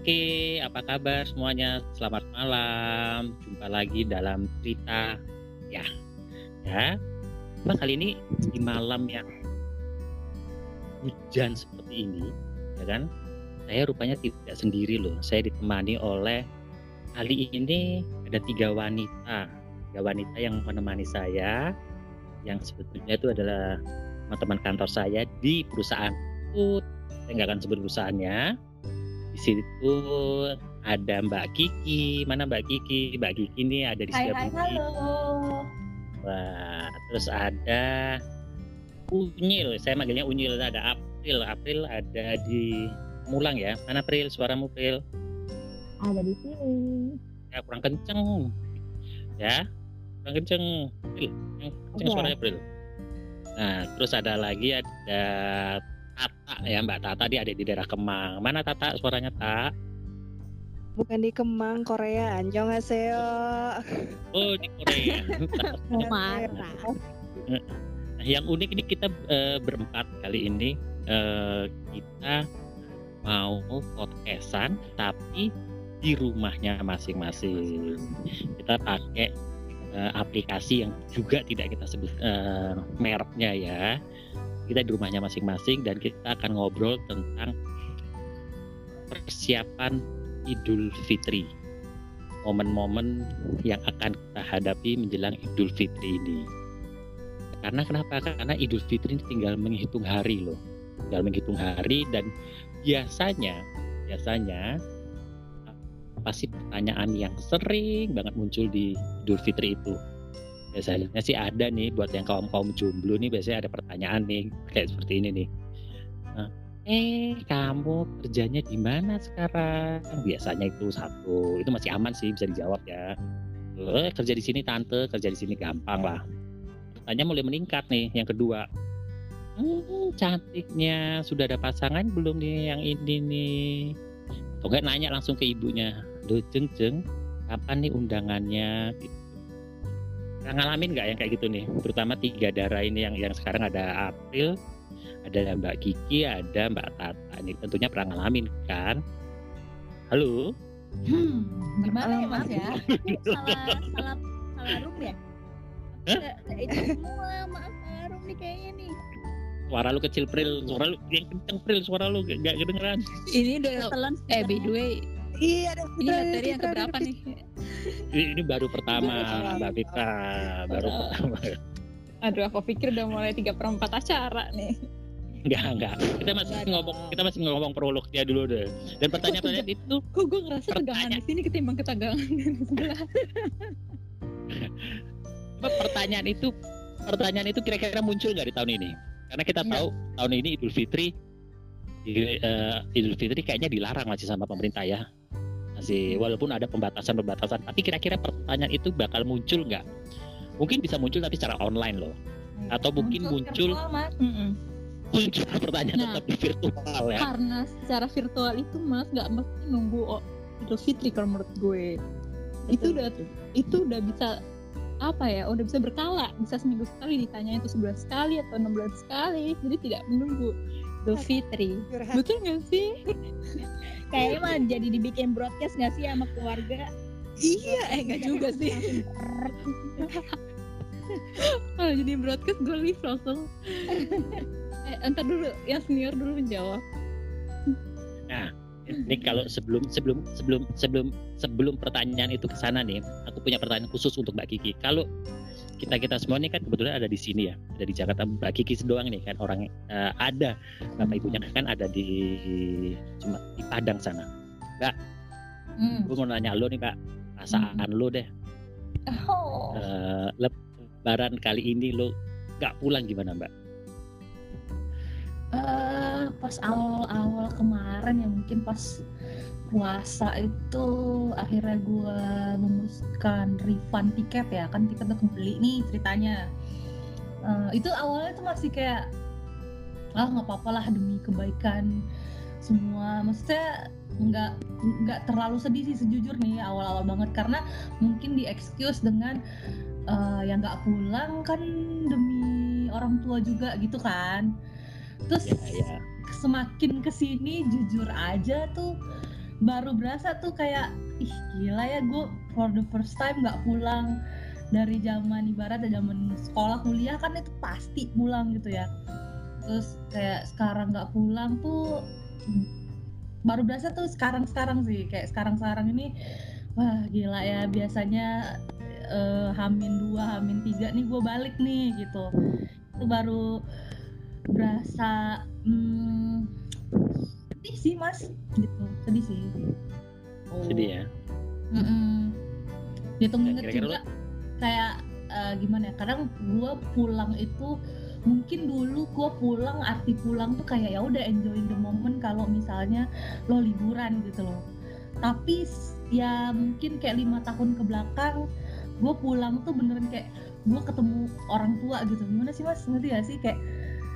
Oke, apa kabar semuanya? Selamat malam. Jumpa lagi dalam cerita ya. Ya. Nah, kali ini di malam yang hujan seperti ini, ya kan? Saya rupanya tidak sendiri loh. Saya ditemani oleh kali ini ada tiga wanita. Tiga wanita yang menemani saya yang sebetulnya itu adalah teman-teman kantor saya di perusahaan. Saya nggak akan sebut perusahaannya situ ada Mbak Kiki. Mana Mbak Kiki? Mbak Kiki ini ada di Hai, hai, halo. Wah, terus ada Unyil. Saya manggilnya Unyil. Ada April. April ada di Mulang ya. Mana April? Suaramu April? Ada di sini. Ya kurang kenceng. Ya, kurang kenceng. April, kenceng Oke. suaranya April. Nah, terus ada lagi ada Tata ya Mbak Tata dia ada di daerah Kemang. Mana Tata suaranya Tak? Bukan di Kemang, Korea. Annyeonghaseyo. Oh di Korea. Marah. Nah, yang unik ini kita eh, berempat kali ini eh, kita mau podcastan tapi di rumahnya masing-masing. Kita pakai eh, aplikasi yang juga tidak kita sebut eh, mereknya ya. Kita di rumahnya masing-masing dan kita akan ngobrol tentang persiapan Idul Fitri. Momen-momen yang akan kita hadapi menjelang Idul Fitri ini. Karena kenapa? Karena Idul Fitri ini tinggal menghitung hari loh. Tinggal menghitung hari dan biasanya biasanya apa sih pertanyaan yang sering banget muncul di Idul Fitri itu? Biasanya sih ada nih buat yang kaum-kaum jomblo nih biasanya ada pertanyaan nih kayak seperti ini nih. Eh kamu kerjanya di mana sekarang? Biasanya itu satu, itu masih aman sih bisa dijawab ya. Eh kerja di sini tante, kerja di sini gampang lah pertanyaan mulai meningkat nih yang kedua hmm, cantiknya sudah ada pasangan belum nih yang ini nih atau nanya langsung ke ibunya Duh jeng jeng kapan nih undangannya gitu. Pernah ngalamin nggak yang kayak gitu nih? Terutama tiga darah ini yang yang sekarang ada April ada Mbak Kiki ada Mbak Tata ini tentunya pernah ngalamin kan? Halo? Hmm, gimana ya Mas ya? salah salah salah room ya? Hah? Itu semua maaf salah room nih kayaknya nih. suara lu kecil Pril. Suara lu yang kenceng Pril. Suara lu gak, gak kedengeran. Ini udah Telan. Eh by the way, Iya, ada ini materi yang keberapa nih? ini, ini baru pertama Mbak Vita baru Oh. pertama Aduh, aku pikir udah mulai tiga perempat acara nih. Enggak, enggak. Kita masih Enggak ngomong kita masih ngomong prolognya dulu deh. Dan pertanyaan-pertanyaan itu Kok gue ngerasa tegangan Pertanyaan. di sini ketimbang ketegangan di sebelah. pertanyaan itu pertanyaan itu kira-kira muncul nggak di tahun ini? Karena kita Enggak. tahu tahun ini Idul Fitri di- eh, Idul Fitri kayaknya dilarang masih sama pemerintah ya. Masih walaupun ada pembatasan-pembatasan, tapi kira-kira pertanyaan itu bakal muncul nggak? Mungkin bisa muncul tapi secara online loh. Atau mungkin muncul virtual, Mas. Mm-mm. muncul pertanyaan Nah. tetap di virtual ya. Karena secara virtual itu mas nggak mesti nunggu oh, Idul Fitri kalau menurut gue. Itu udah itu udah bisa apa ya udah bisa berkala bisa seminggu sekali ditanya itu sebulan sekali atau enam bulan sekali jadi tidak menunggu Idul Fitri. betul nggak sih? Kayaknya mah jadi dibikin broadcast nggak sih sama keluarga? iya eh nggak juga sih. kalau jadi broadcast gue live langsung. Eh entar dulu yang senior dulu menjawab. Ini kalau sebelum sebelum sebelum sebelum sebelum pertanyaan itu ke sana nih, aku punya pertanyaan khusus untuk Mbak Kiki. Kalau kita kita semua nih kan kebetulan ada di sini ya, ada di Jakarta. Mbak Kiki doang nih kan orang eh, ada bapak ibunya kan ada di cuma di Padang sana. hmm. Gue mau nanya lo nih Mbak, perasaan lo deh. Oh. eh, lebaran kali ini lo nggak pulang gimana Mbak? Eh, pas awal-awal kemarin ya mungkin pas puasa itu akhirnya gue memutuskan refund tiket ya. Kan tiket udah kebeli nih ceritanya. Eh, itu awalnya tuh masih kayak ah nggak apa-apa lah demi kebaikan semua. Maksudnya nggak nggak terlalu sedih sih sejujurnya awal-awal banget. Karena mungkin di excuse dengan eh, yang nggak pulang kan demi orang tua juga gitu kan. Terus Ya, ya. semakin ke sini jujur aja tuh baru berasa tuh kayak ih gila ya gue for the first time nggak pulang dari zaman ibarat zaman sekolah kuliah kan itu pasti pulang gitu ya. Terus kayak sekarang nggak pulang tuh baru berasa tuh sekarang sekarang sih kayak sekarang sekarang ini wah gila ya biasanya eh, hamin dua hamin tiga nih gue balik nih gitu. Itu baru berasa hmm, sedih sih mas gitu sedih sih oh. Sedih ya. Mm-mm. Hitung Ya, inget kira-kira juga kayak eh, gimana ya? Kadang gue pulang itu mungkin dulu gue pulang arti pulang tuh kayak ya udah enjoying the moment kalau misalnya lo liburan gitu loh. Tapi ya mungkin kayak lima tahun ke belakang gue pulang tuh beneran kayak gue ketemu orang tua gitu. Gimana sih mas? Ngerti gak sih kayak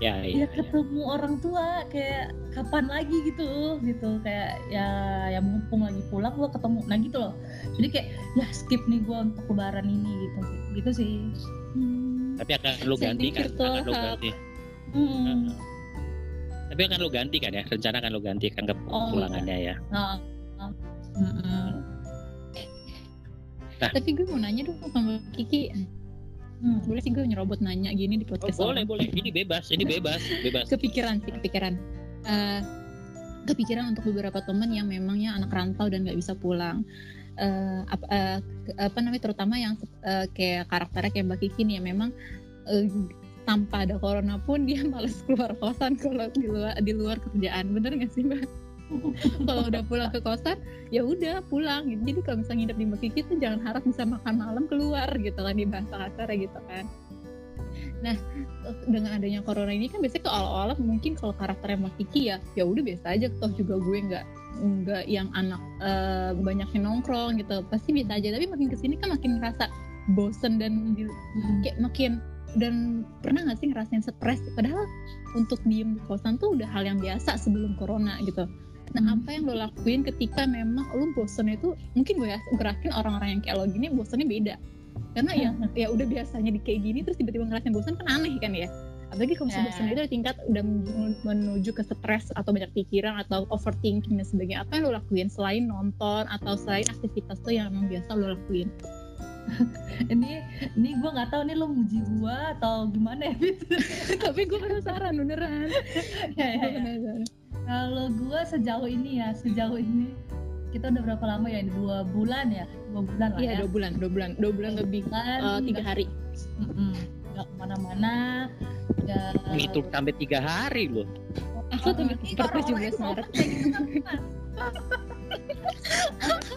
Ya, ya iya. iya. ketemu orang tua kayak kapan lagi gitu gitu kayak ya ya mumpung lagi pulang gua ketemu nah gitu loh jadi kayak ya skip nih gua untuk lebaran ini gitu gitu sih Hmm. Tapi akan lo ganti kan? Akan lo ganti. hmm. Tapi akan lo ganti kan ya? Rencana akan lo ganti kan ke Oh, pulangannya ya. nah, nah. Mm-mm. Tapi gue mau nanya dong sama Kiki. Hmm. Boleh sih gue nyerobot nanya gini di Oh, podcast boleh, orang. boleh. Ini bebas, ini bebas, bebas. Kepikiran sih, kepikiran. Eh, kepikiran untuk beberapa temen yang memangnya anak rantau dan nggak bisa pulang. Eh, apa, eh, ke- apa namanya terutama yang eh, kayak karakternya kayak Mbak Kiki nih yang memang eh, tanpa ada corona pun dia males keluar kosan kalau di luar di luar kerjaan bener nggak sih mbak kalau udah pulang ke kosan ya udah pulang. Gitu. jadi kalau misalnya nginep di Mbak Kiki tuh jangan harap bisa makan malam keluar gitu kan di bahasa kasarnya gitu kan. Nah dengan adanya corona ini kan biasanya ke awal-awal mungkin kalau karakternya Mbak Kiki ya ya udah biasa aja. Toh juga gue nggak nggak yang anak eh, banyak yang nongkrong gitu. Pasti biasa aja. Tapi makin ke sini kan makin ngerasa bosen dan kayak makin dan pernah nggak sih ngerasain stres? Padahal untuk diem di kosan tuh udah hal yang biasa sebelum corona gitu nah Hmm. apa yang lo lakuin ketika memang lo bosen itu mungkin gue ya gerakin orang-orang yang kayak lo gini bosennya beda. Karena ya ya udah biasanya di kayak gini terus tiba-tiba ngerasain bosan kan aneh kan ya. Apalagi kalau misalnya Ya. bosan itu ada tingkat udah men- menuju ke stres atau banyak pikiran atau overthinking dan sebagainya apa yang lo lakuin selain nonton atau selain aktivitas tuh yang emang biasa lo lakuin? Ini ini gue nggak tahu nih lo muji gue atau gimana ya tapi gue penasaran beneran. Ya, ya, ya. Kalau gue sejauh ini ya, sejauh ini kita udah berapa lama ya? Dua bulan ya, dua bulan lah Iya ya. dua bulan, dua bulan, dua bulan lebih Bulan, eh, tiga hari. Mm-mm. nggak ke mana-mana. Ya. Itu sampai tiga hari loh. Aku tuh corona 17 itu Maret. kayak gitu kan, Mas.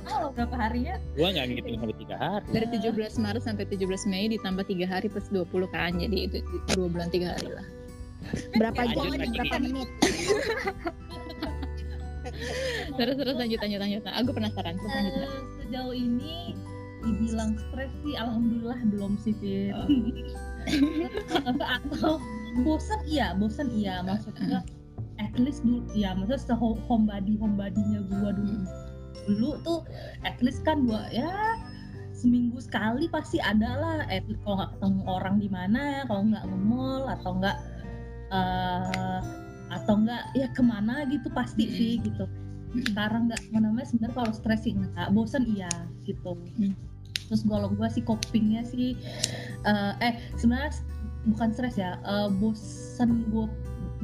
Oh, berapa harinya? Gua nggak ngitung sampai tiga hari. Dari 17 Maret sampai 17 Mei ditambah tiga hari plus 20 kan, jadi itu dua bulan tiga hari lah. Berapa jam? Berapa menit? Terus terus lanjut lanjut lanjut. Nah, aku penasaran. Terus lanjut. Eh, sejauh ini dibilang stres sih, alhamdulillah belum sih Fit. Atau bosan iya, bosan iya. Maksudnya at least dulu, ya maksudnya se homebody homebody-nya gua dulu dulu tuh at least kan gua ya seminggu sekali pasti ada lah at least kalau nggak ketemu orang di mana kalau nggak nge-mall atau nggak eh, atau nggak ya ke mana gitu pasti Mm. sih gitu sekarang nggak apa namanya sebenarnya kalau stres sih nggak bosan iya gitu Hmm. terus kalau gua sih copingnya sih eh, eh sebenarnya bukan stres ya eh, bosan gua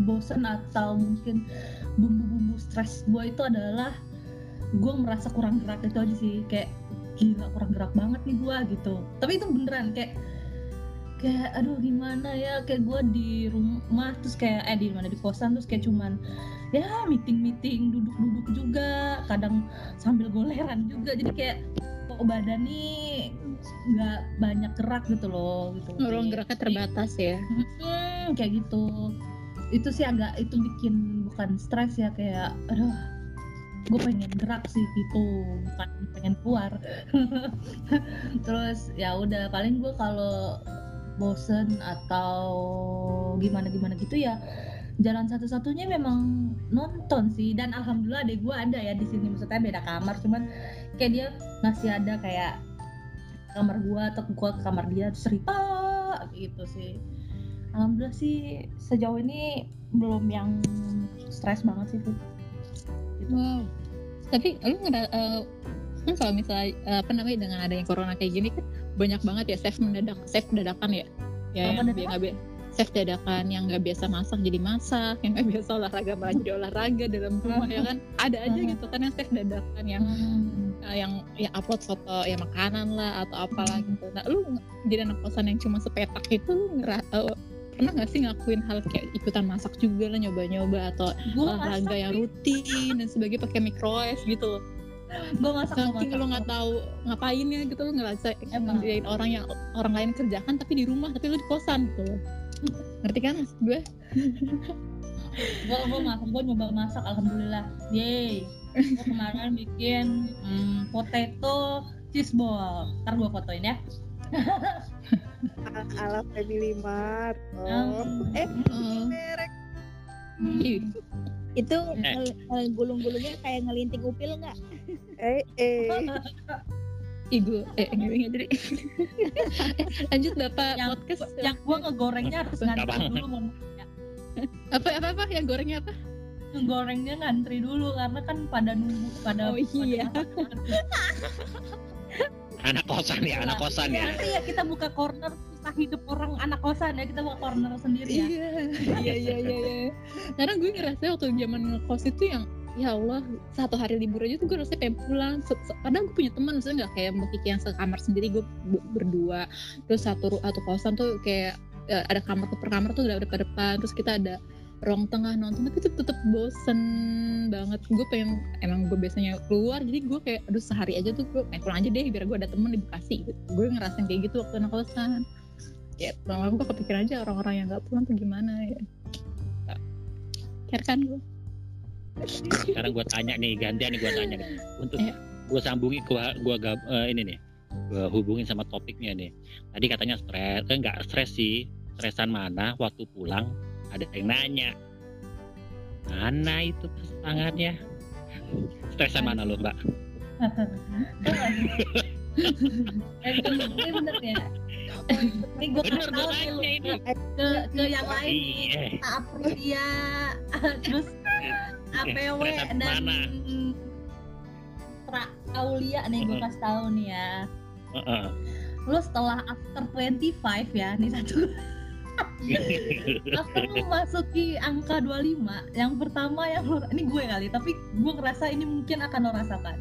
bosan atau mungkin bumbu-bumbu stres gua itu adalah gua merasa kurang gerak itu aja sih kayak gila kurang gerak banget nih gua gitu tapi itu beneran kayak kayak aduh gimana ya? Kayak gua di rumah terus kayak eh di mana di kosan terus kayak cuman ya meeting meeting duduk duduk juga kadang sambil goleran juga. Jadi kayak kok badan nih nggak banyak gerak gitu loh gitu. Ruang geraknya terbatas ya. Hmm, kayak gitu. Itu sih agak itu bikin bukan stres ya kayak aduh gue pengen gerak sih gitu. Bukan pengen keluar. Terus ya udah paling gue kalau bosen atau gimana gimana gitu ya jalan satu-satunya memang nonton sih dan alhamdulillah adek gue ada ya di sini maksudnya beda kamar cuman kayak dia masih ada kayak kamar gue atau gue ke kamar dia cerita gitu sih alhamdulillah sih sejauh ini belum yang stres banget sih Fit. Gitu. Wow. tapi lu ngera eh, kan kalau misalnya eh, apa namanya dengan adanya corona kayak gini kan banyak banget ya chef mendadak chef dadakan ya. Ya Apa yang nggak bi- chef dadakan yang nggak biasa masak jadi masak yang nggak biasa olahraga malah jadi olahraga dalam rumah ya kan? Ada aja Hmm. gitu kan yang chef dadakan yang Hmm. eh, yang ya upload foto ya makanan lah atau apalah gitu. Nah lu jadi anak kosan yang cuma sepetak itu lu ngera- eh, pernah nggak sih ngakuin hal kayak ikutan masak juga lah nyoba-nyoba atau Gua olahraga masak, yang rutin dan sebagainya pakai microwave gitu? loh gue masak saking lu nggak tahu ngapainnya gitu lu ngerasa Emang. ngerjain orang yang orang lain kerjakan tapi di rumah tapi lu di kosan gitu loh. Ngerti kan maksud gue? Gue gue masak gue nyoba masak alhamdulillah. Yeay. Gue kemarin bikin hmm, potato cheese ball. Ntar gue fotoin ya. Ala family mart. Oh. Eh merek. Itu Eh. gulung-gulungnya kayak ngelinting upil nggak? Eh eh gue eh nggak jadi lanjut bapak Yang- podcast yang gue ngegorengnya harus ngantri dulu Mon. apa apa apa yang gorengnya apa ngegorengnya ngantri dulu karena kan pada nunggu pada Oh, iya. pada. Anak kosan ya, anak kosan ya. nanti ya kita buka corner susah hidup orang anak kosan ya kita buka corner sendiri ya iya iya iya iya iya. karena gue ngerasa waktu zaman ngekos itu yang ya Allah satu hari libur aja tuh gue rasanya pengen pulang. Padahal gue punya teman maksudnya nggak kayak mbak Kiki yang sekamar sendiri gue berdua. Terus satu satu kosan tuh kayak eh, ada kamar per kamar tuh udah depan depan. Terus kita ada ruang tengah nonton tapi tuh tetep bosen banget. Gue pengen emang gue biasanya keluar jadi gue kayak aduh sehari aja tuh gue pengen pulang aja deh biar gue ada temen di Bekasi. Gitu. gue ngerasain kayak gitu waktu anak kosan. Ya lama gue kepikiran aja orang-orang yang nggak pulang tuh gimana ya. Care kan gue Sekarang gue tanya nih, gantian nih gue tanya nih. Untuk Iya. gue sambungi gua gua gab- eh, ini nih. Gue hubungin sama topiknya nih. Tadi katanya stres, eh, enggak stres sih. Stresan mana waktu pulang ada yang nanya. Mana itu pasangannya? Stresan mana lo, Mbak? Ini bener ya ini gue Bener kasih gue tau tanya ini. ke, ke yang lain Iya. Aprilia terus APW dan? Pra Aulia nih gue kasih tahu nih ya Heeh. lu setelah after 25 ya nih satu after lu masuki angka 25 yang pertama yang lu ini gue kali tapi gue ngerasa ini mungkin akan lo rasakan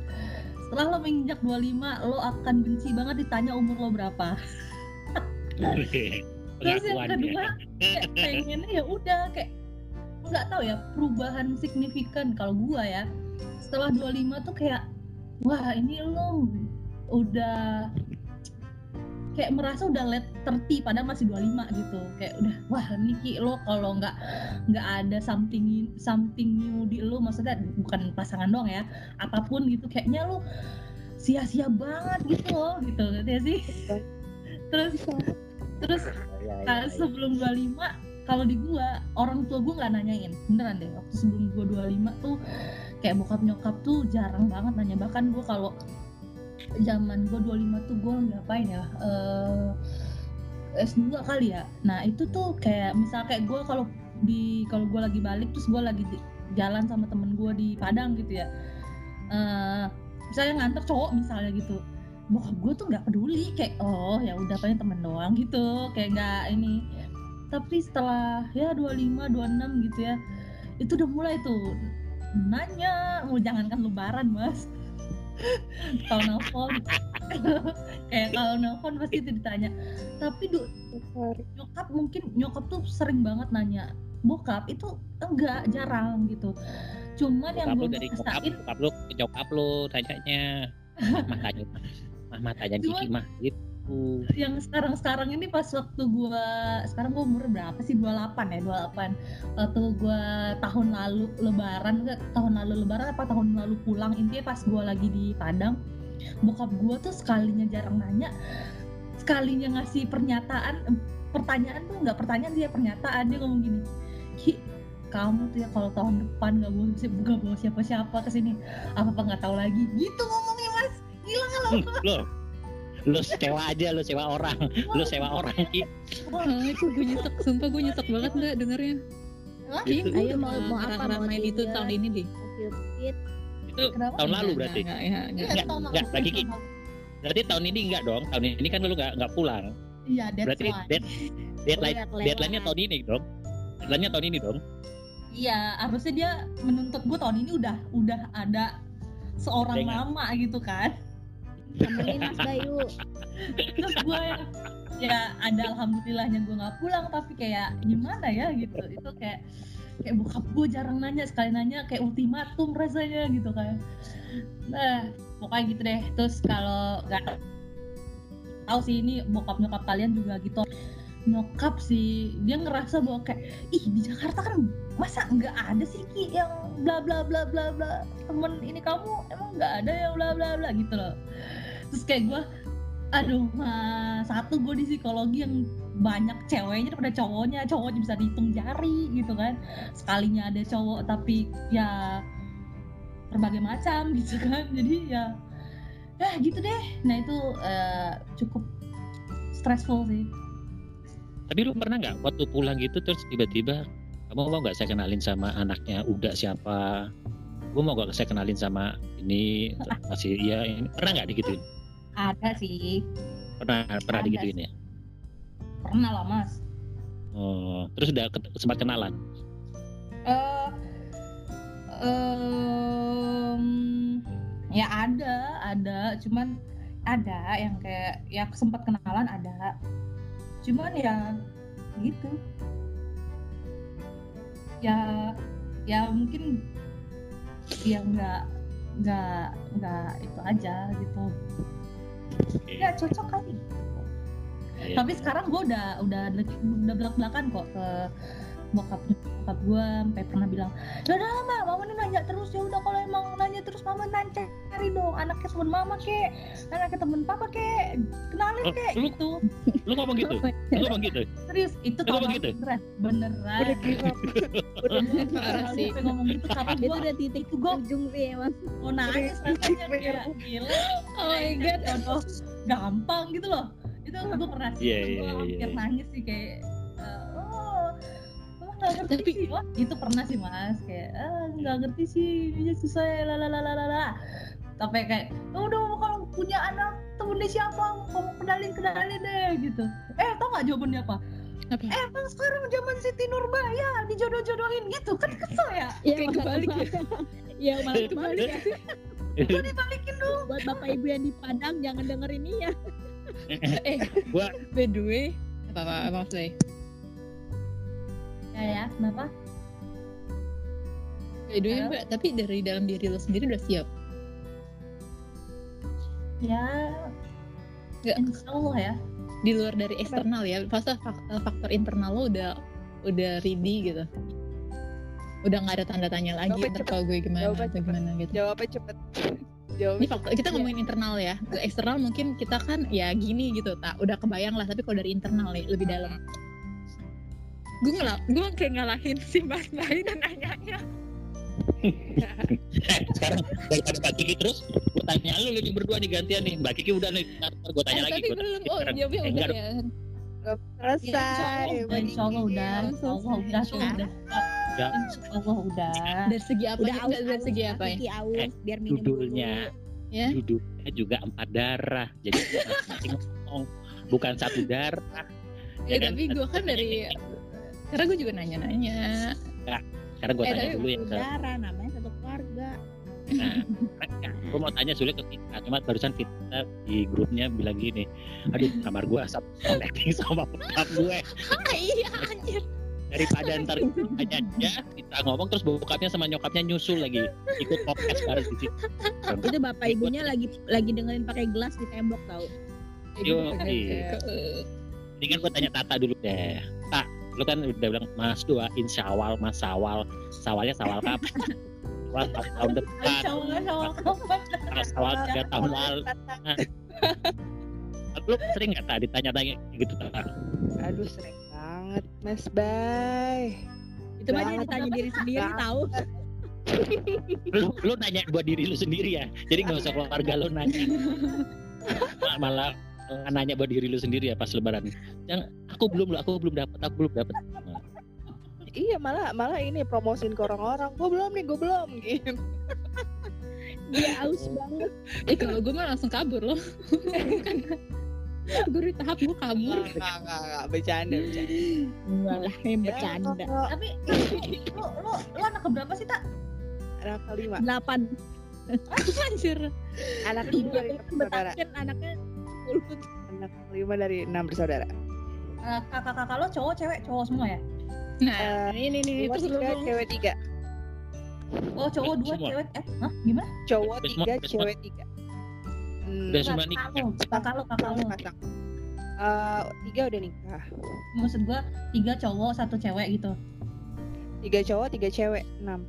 setelah lo menginjak 25 lo akan benci banget ditanya umur lo berapa terus yang kedua ya. kayak pengennya ya udah kayak nggak tahu ya perubahan signifikan kalau gua ya. Setelah 25 tuh kayak wah ini lo udah kayak merasa udah let 30 padahal masih 25 gitu. Kayak udah wah ini Ki, lo kalau nggak nggak ada something something new di lo maksudnya bukan pasangan doang ya apa pun gitu kayaknya lo sia-sia banget gitu loh gitu ngerti sih? Terus terus Ya, ya, ya. sebelum 25 kalau di gua orang tua gua nggak nanyain. Beneran deh waktu sebelum gua 25 tuh kayak bokap nyokap tuh jarang banget nanya. Bahkan gua kalau zaman gua 25 tuh gua ngapain ya eh S2 kali ya. Nah itu tuh kayak misal kayak gua kalau di kalau gua lagi balik terus gua lagi jalan sama temen gua di Padang gitu ya. Eh misalnya nganter cowok misalnya gitu. Bokap gue tuh nggak peduli kayak oh ya udah paling temen doang gitu. Kayak nggak ini tapi setelah ya 25 26 gitu ya itu udah mulai tuh nanya mau jangankan lebaran mas. Kalau nelfon. Kayak kalau nelfon pasti itu ditanya. Tapi du- nyokap mungkin nyokap tuh sering banget nanya. Bokap itu enggak jarang gitu. Cuman yang Bokap gue dari bokap, rasain bokap lu nyokap lu tanyanya. Mah tanya, mah tanya Kiki mah gitu. Yang sekarang-sekarang ini pas waktu gua sekarang gua umur berapa sih? 28 ya 28 waktu gua tahun lalu lebaran enggak tahun lalu lebaran apa tahun lalu pulang intinya pas gua lagi di Padang bokap gua tuh sekalinya jarang nanya sekalinya ngasih pernyataan pertanyaan tuh nggak pertanyaan dia pernyataan. Dia ngomong gini Ki kamu tuh ya kalau tahun depan nggak bawa nggak bawa siapa-siapa ke sini apa apa nggak tahu lagi. Gitu ngomongnya mas. Gila nggak lo Lo, lo sewa aja, lo sewa orang, lo sewa orang Ki. Wah, itu gue nyesek, sumpah gue nyesek banget nggak dengernya. Wah, gue Ayo, mau- mau apa, mau ngerasain itu tahun ini deh. Itu Kenapa? tahun lalu berarti. enggak, enggak, enggak. Iya, Enggak, tahun lalu. enggak, Mbak Kiki. Berarti tahun ini enggak dong. Tahun ini kan lu enggak enggak pulang. Iya, that's Berarti why. dead, deadline deadline-nya tahun ini dong. Deadline-nya tahun ini dong. Iya, harusnya dia menuntut gue tahun ini udah udah ada seorang Dengan- lama gitu kan. Temenin Mas Bayu. Terus gue ya ada alhamdulillahnya gue nggak pulang tapi kayak gimana ya gitu. Itu kayak kayak bokap gue jarang nanya sekali nanya kayak ultimatum rasanya gitu kan. Nah, pokoknya gitu deh. Terus kalau nggak tahu sih ini bokap nyokap kalian juga gitu nyokap sih. Dia ngerasa bahwa kayak ih di Jakarta kan masa nggak ada sih Ki yang bla bla bla bla bla temen ini kamu emang nggak ada yang bla bla bla gitu loh. Terus kayak gue aduh mas satu gue di psikologi yang banyak ceweknya daripada cowoknya cowoknya bisa dihitung jari gitu kan. Sekalinya ada cowok tapi ya berbagai macam gitu kan. Jadi ya ya gitu deh. Nah itu eh, cukup stressful sih Tapi lu pernah nggak waktu pulang gitu terus tiba-tiba kamu mau nggak saya kenalin sama anaknya Uda siapa? Gue mau nggak saya kenalin sama ini masih iya ini pernah nggak digituin? ada sih Pernah pernah Ada digituin ya? pernah lah mas Oh, terus udah sempat kenalan. eh em, ya ada ada cuman ada yang kayak ya sempat kenalan ada cuman ya gitu. Ya ya mungkin ya nggak nggak nggak itu aja gitu. Ya cocok kali. Iya. tapi sekarang gue udah udah udah belak belakan kok ke bokap bokap gue sampai pernah bilang ya udah mama mama nih nanya terus ya udah kalau emang nanya terus mama nanya cari dong anaknya temen mama kek anaknya temen papa kek kenalin Oh, kek lu- gitu Lu ngomong gitu? Lu ngomong gitu? serius itu Lu ngomong gitu? beneran beneran Udah give up. Udah Parah Kalau sih. sampai ngomong gitu Itu gue udah titik gue ujung sih Mas. mau nangis rasanya kayak gila Oh my god. gampang gitu loh itu gue pernah sih Iya, itu iya, gue hampir iya. nangis sih kayak Tapi- itu pernah sih mas. Kayak ah nggak ngerti sih ini susah ya lalalala tapi kayak "Oh, udah kalau punya anak temennya siapa? Kamu kenalin kenalin deh gitu. Eh tau gak jawabannya apa? Apa? eh emang sekarang zaman Siti Nurbaya dijodoh-jodohin gitu. Kan kesel ya? Iya, Kayak kebalik ya. Iya, malah kebalik ya. gue dibalikin dong. Buat Bapak Ibu yang di Padang jangan dengerin ini ya. Eh, Gua- by the way, apa apa apa maksudnya? Ya ya kenapa By the way, Halo? Mbak, tapi dari dalam diri lo sendiri udah siap. ya Nggak. insya Allah ya Di luar dari eksternal ya, fase fak- faktor internal lo udah udah ready gitu. Udah nggak ada tanda tanya lagi Jawabnya ntar cepet. kalau gue gimana Jawabnya atau cepet. gimana gitu. Jawabnya cepet. Ini Jawabnya faktor kita ngomongin internal ya. Eksternal mungkin kita kan ya gini gitu, tak udah kebayang lah. Tapi kalau dari internal nih lebih dalam. Gue ngelak, gue kayak ngalahin si Mas Bayu dan nanyanya. Eh, sekarang daripada Mbak Kiki terus, gue tanya lu lagi berdua nih gantian nih. Mbak Kiki udah nih, gue tanya Eh, lagi. tapi Gua belum. Oh, sekarang. jawabnya Eh, udah enggak ya. selesai. Ya, insya Allah udah insya Allah udah udah Udah. insya Allah udah Dari segi apa? Udah Enggak, aus dari segi apa ya? Aus biar minum Judulnya, Ya. judulnya juga empat darah. Jadi masing-masing ngomong bukan satu darah. Ya, kan? tapi gue kan dari karena gue juga nanya-nanya. Sekarang gue Eh, tanya dulu ya ke Saudara namanya satu keluarga. gue mau tanya sulit ke kita cuma barusan kita di grupnya bilang gini aduh kamar gue asap connecting sama bokap gue Ah, iya anjir. daripada ntar aja dia kita ngomong terus bokapnya sama nyokapnya nyusul lagi ikut podcast bareng di situ Itu bapak ibunya lagi lagi dengerin pakai gelas di tembok tau. Yo, ini kan gue tanya Tata dulu deh Tak lu kan udah bilang mas doain syawal mas sawal sawalnya sawal kapan? Sawal tahun, depan. Insya insya kapan? Sawal tiga tahun lalu. lu sering nggak tak ditanya-tanya gitu tak Aduh sering banget Mas Bay. Itu mah dia ditanya diri sendiri tahu. lu, lu nanya buat diri lu sendiri ya. Jadi nggak usah keluarga lu nanya. Ma- malah malah nanya buat diri lu sendiri ya pas lebaran yang aku belum aku belum dapat aku belum dapat Iya malah malah ini promosiin ke orang-orang. Gue belum nih, gue belum gitu. Dia aus banget. Eh kalau gue mah langsung kabur loh. gue di tahap gue kabur. Enggak, enggak, enggak, enggak, bercanda, bercanda. Enggak lah, yang Ya, bercanda. kalau Tapi lu lu lu anak keberapa sih tak? anak kelima, Delapan. Anjir. anak kan anaknya. Anak kelima dari enam bersaudara. Eh, kakak-kakak lo cowok cewek cowok semua ya? Nah, ini nih itu tiga, cewek tiga. Oh cowok dua Semua. cewek eh hah gimana? Cowok tiga, semua, udah semua. cewek tiga. Hmm, Udah semua nikah. Kakak lo, kakak lo. Eh, tiga udah nikah. Maksud gua tiga cowok satu cewek gitu. Tiga cowok, tiga cewek, enam.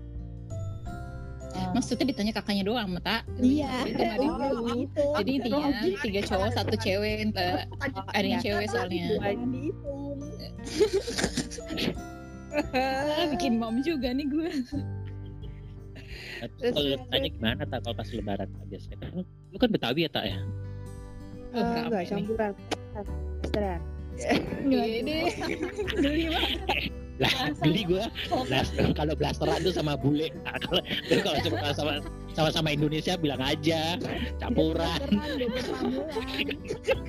Maksudnya ditanya kakaknya doang, Mata. Iya. Oh, gitu. Jadi intinya tiga cowok satu cewek entah ada yang cewek soalnya. Jangan dihitung. Ah, bikin mom juga nih gue. Kalau tanya gimana tak kalau pas lebaran biasanya kan lu, kan Betawi ya tak ya? Oh, Eh, enggak, nih? campuran. Restoran. Gede. Beli mah. Lah beli gua blaster kalau blasteran tuh sama bule. Nah, kalau kalau cuma kalau sama sama sama Indonesia bilang aja campuran. Bulan.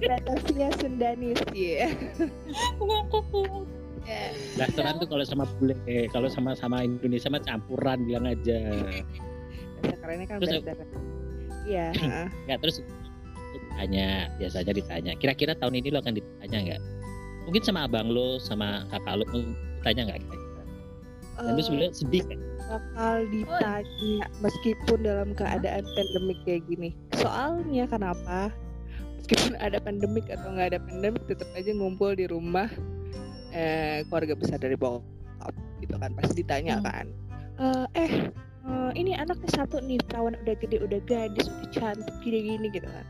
Batavia Sundanis, ya. Blasteran tuh kalau sama bule, eh, kalau sama sama Indonesia mah campuran bilang aja. Kerennya kan Terus-. Iya. Ya terus ditanya biasanya ditanya. Kira-kira tahun ini lo akan ditanya nggak? Mungkin sama abang lo, sama kakak lo ditanya nggak? Dan lu Eh, sebenarnya sedih kan? bakal ditanya meskipun dalam keadaan pandemik kayak gini. Soalnya kenapa? Meskipun ada pandemik atau nggak ada pandemik, tetap aja ngumpul di rumah eh, keluarga besar dari bokap gitu kan pasti ditanya Hmm. kan. Eh, eh eh, ini anaknya satu nih perawan udah gede udah gadis udah cantik gini-gini gitu kan.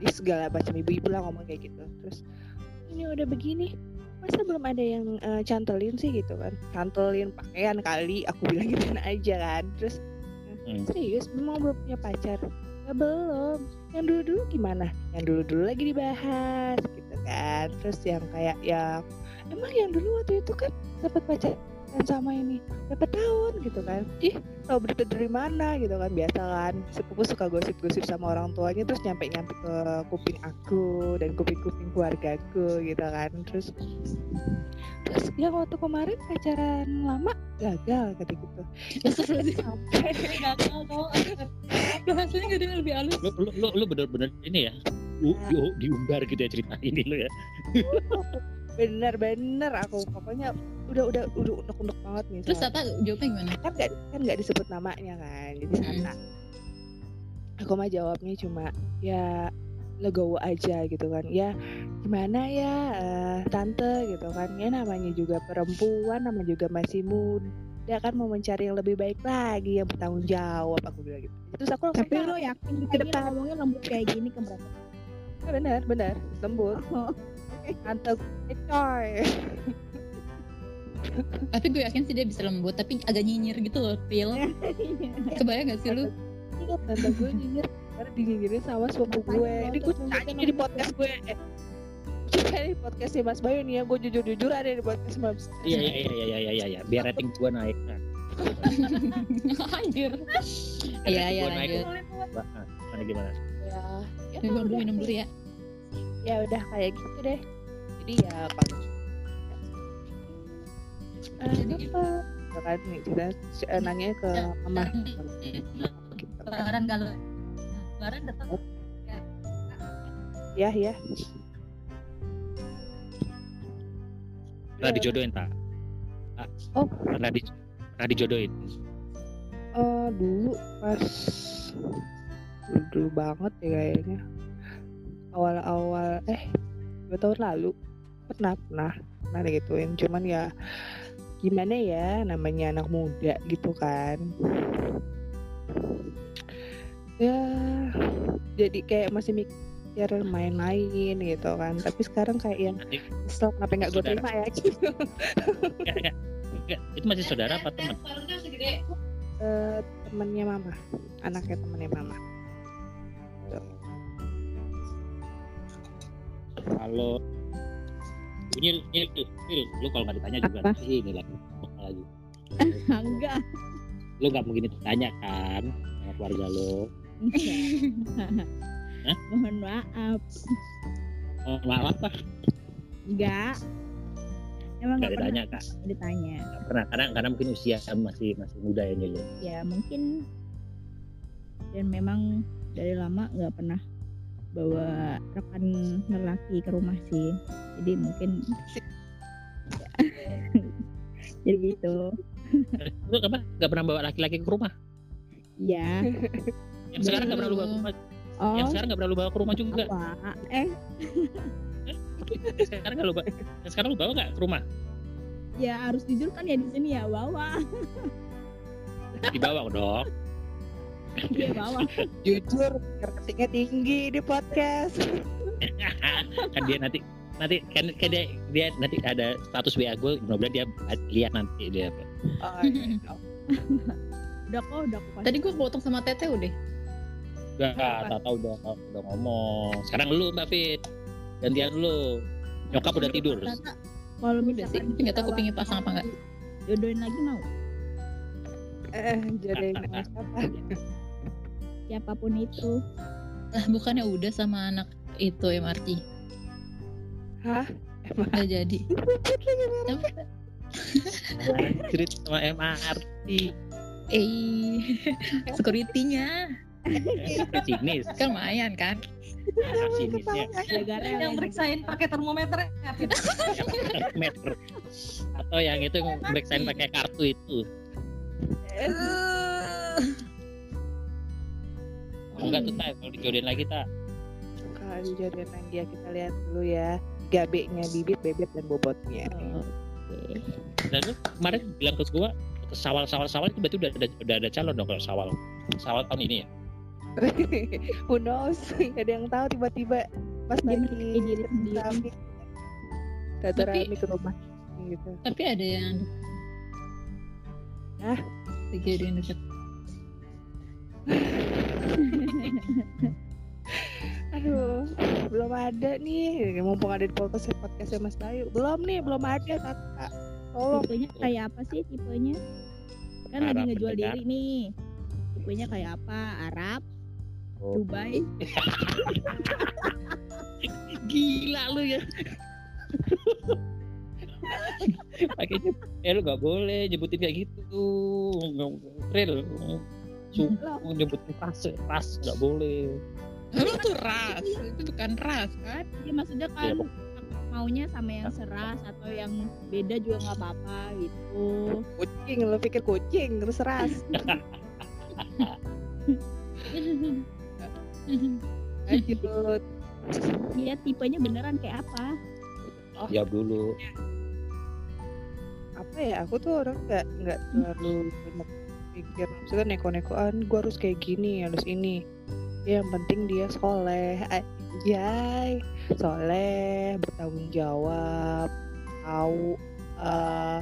Ih, segala macam ibu-ibu lah ngomong kayak gitu. Terus ini udah begini masa belum ada yang eh, cantelin sih gitu kan. Cantelin pakaian kali aku bilang gitu aja kan. Terus Hmm. serius? Memang belum punya pacar? Ya belum. Yang dulu dulu gimana? Yang dulu dulu lagi dibahas gitu kan. Terus yang kayak yang emang yang dulu waktu itu kan dapat pacar sama ini berapa tahun gitu kan ih tahu berita dari mana gitu kan biasa kan sepupu suka gosip-gosip sama orang tuanya terus nyampe-nyampe ke kuping aku dan kuping-kuping keluargaku gitu kan terus terus yang waktu kemarin pacaran lama gagal kata gitu sampai gagal tau. Bahasanya gak ada yang lebih halus. Lu lu lu, lu bener-bener ini ya. Lu, lu diumbar gitu ya cerita ini lu ya. bener-bener aku pokoknya udah udah udah unek-unek banget nih Terus soal- Tata jawabnya gimana? kan nggak kan nggak disebut namanya kan jadi Mm-mm. Sata aku mah jawabnya cuma ya legowo aja gitu kan ya gimana ya eh, tante gitu kan ya namanya juga perempuan namanya juga masih muda kan mau mencari yang lebih baik lagi yang bertanggung jawab aku bilang gitu terus aku Tapi "Ya, lo yakin Ke lagi depan. ngomongnya lembut kayak gini ke mereka? ya benar benar lembut Oh. tante gue coy Tapi gue yakin sih dia bisa lembut, tapi agak nyinyir gitu loh, Pil. Kebayang gak sih lu? tante gue nyinyir karena dinyinyirin sama sepupu gue ini gue tanya di podcast gue eh, Coba di podcast si Mas Bayu nih ya, gue jujur-jujur ada di podcast Mas Iya iya iya iya iya iya iya. Biar rating gua naik. Nah, Anjir. Iya, iya, naik. lanjut. Nah, Gimana gimana? ya, ya, Minum dulu, udah, minum dulu ya. ya udah kayak gitu deh jadi ya kalau eh, apa Gitu kan nih kita nanya ke mama gitu. Lebaran galau. Lebaran datang. ya ya Pernah dijodohin tak? Ah, Oh. Pernah di pernah dijodohin. Eh, dulu pas dulu, dulu banget ya kayaknya awal-awal eh dua tahun lalu pernah pernah pernah digituin cuman ya gimana ya namanya anak muda gitu kan. Ya jadi kayak masih mikir main-main gitu kan. Tapi sekarang kayak yang kesel kenapa nggak gue terima ya? Gitu. Itu masih saudara apa teman? Eh, temennya mama. Anaknya temennya mama. Kalau ini ini, ini, lu kalau nggak ditanya juga Apa? nanti ini lagi lagi. Enggak. Lu nggak mungkin ditanya kan sama keluarga lu. Mohon maaf. Oh, maaf apa? Enggak. Emang pernah ditanya kak. ditanya. Nggak pernah karena karena mungkin usia masih masih muda ya Nilo. Ya mungkin dan memang dari lama nggak pernah bawa rekan lelaki ke rumah sih. Jadi mungkin jadi gitu. Lu apa? Gak pernah bawa laki-laki ke rumah? Ya. Yang sekarang gak pernah lu bawa ke rumah? Oh. Yang sekarang gak pernah lu bawa ke rumah juga? apa? Eh, Yang sekarang gak lu bawa? Yang sekarang lu bawa gak ke rumah? ya harus jujur kan ya di sini ya bawa. Dibawa dong. Dia bawa. Jujur, marketingnya tinggi di podcast. kan dia nanti nanti kan, kan dia, dia nanti ada status WA gue mudah-mudahan dia lihat nanti dia Oh, iya. Udah kok, udah kok. Tadi gue potong sama Tete udah. Gak, tak tahu udah udah ngomong. Sekarang lu Mbak Fit. Gantian lu. Nyokap udah tidur. Kalau Udah sih, tapi nggak tahu kupingnya pasang apa nggak. Jodohin lagi mau. Eh, jadi nama siapa? Siapa pun itu. Lah bukannya udah sama anak itu MRT. Hah? Udah jadi. Cerita sama MRT. Eh, security-nya Sinis. kan lumayan kan. Sinisnya. Gara-gara yang meriksain pakai termometer ya Fit? meter. Atau yang itu yang meriksain pakai kartu itu. Oh, enggak tuh tak kalau dijodohin lagi tak. Kalau dijodohin lagi ya kita lihat dulu ya. Gabe-nya bibit, bebek dan bobotnya. Oke. Dan lu kemarin bilang ke gua ke sawal sawal sawal itu berarti udah ada udah ada calon dong kalau sawal sawal tahun ini ya Who knows? Ada yang tahu tiba-tiba pas Dia menikahi diri sendiri. rame ke rumah gitu. Tapi ada yang Hah? Dijadiin deket. Aduh, belum ada nih. Mumpung ada di podcast podcastnya Mas Bayu. Belum nih, belum ada Tata. Tolong. Tipenya kayak apa sih tipenya? Kan lagi Arab ngejual pendengar. diri nih. Tipenya kayak apa? Arab, Oh. Dubai. gila lu ya pakainya eh lu gak boleh nyebutin kayak gitu nggak real sumpah nyebutin ras ras nggak boleh Lu tuh ras, itu bukan ras kan? Ya maksudnya kan maunya sama yang seras atau yang beda juga nggak apa-apa gitu. Kucing, lo pikir kucing terus ras. Lanjut. Iya tipenya beneran kayak apa? jawab dulu Apa ya? Aku tuh orang nggak nggak terlalu banyak pikir. Maksudnya neko-nekoan, gue harus kayak gini, harus ini. Ya, yang penting dia soleh, anjay, soleh, bertanggung jawab, tahu eh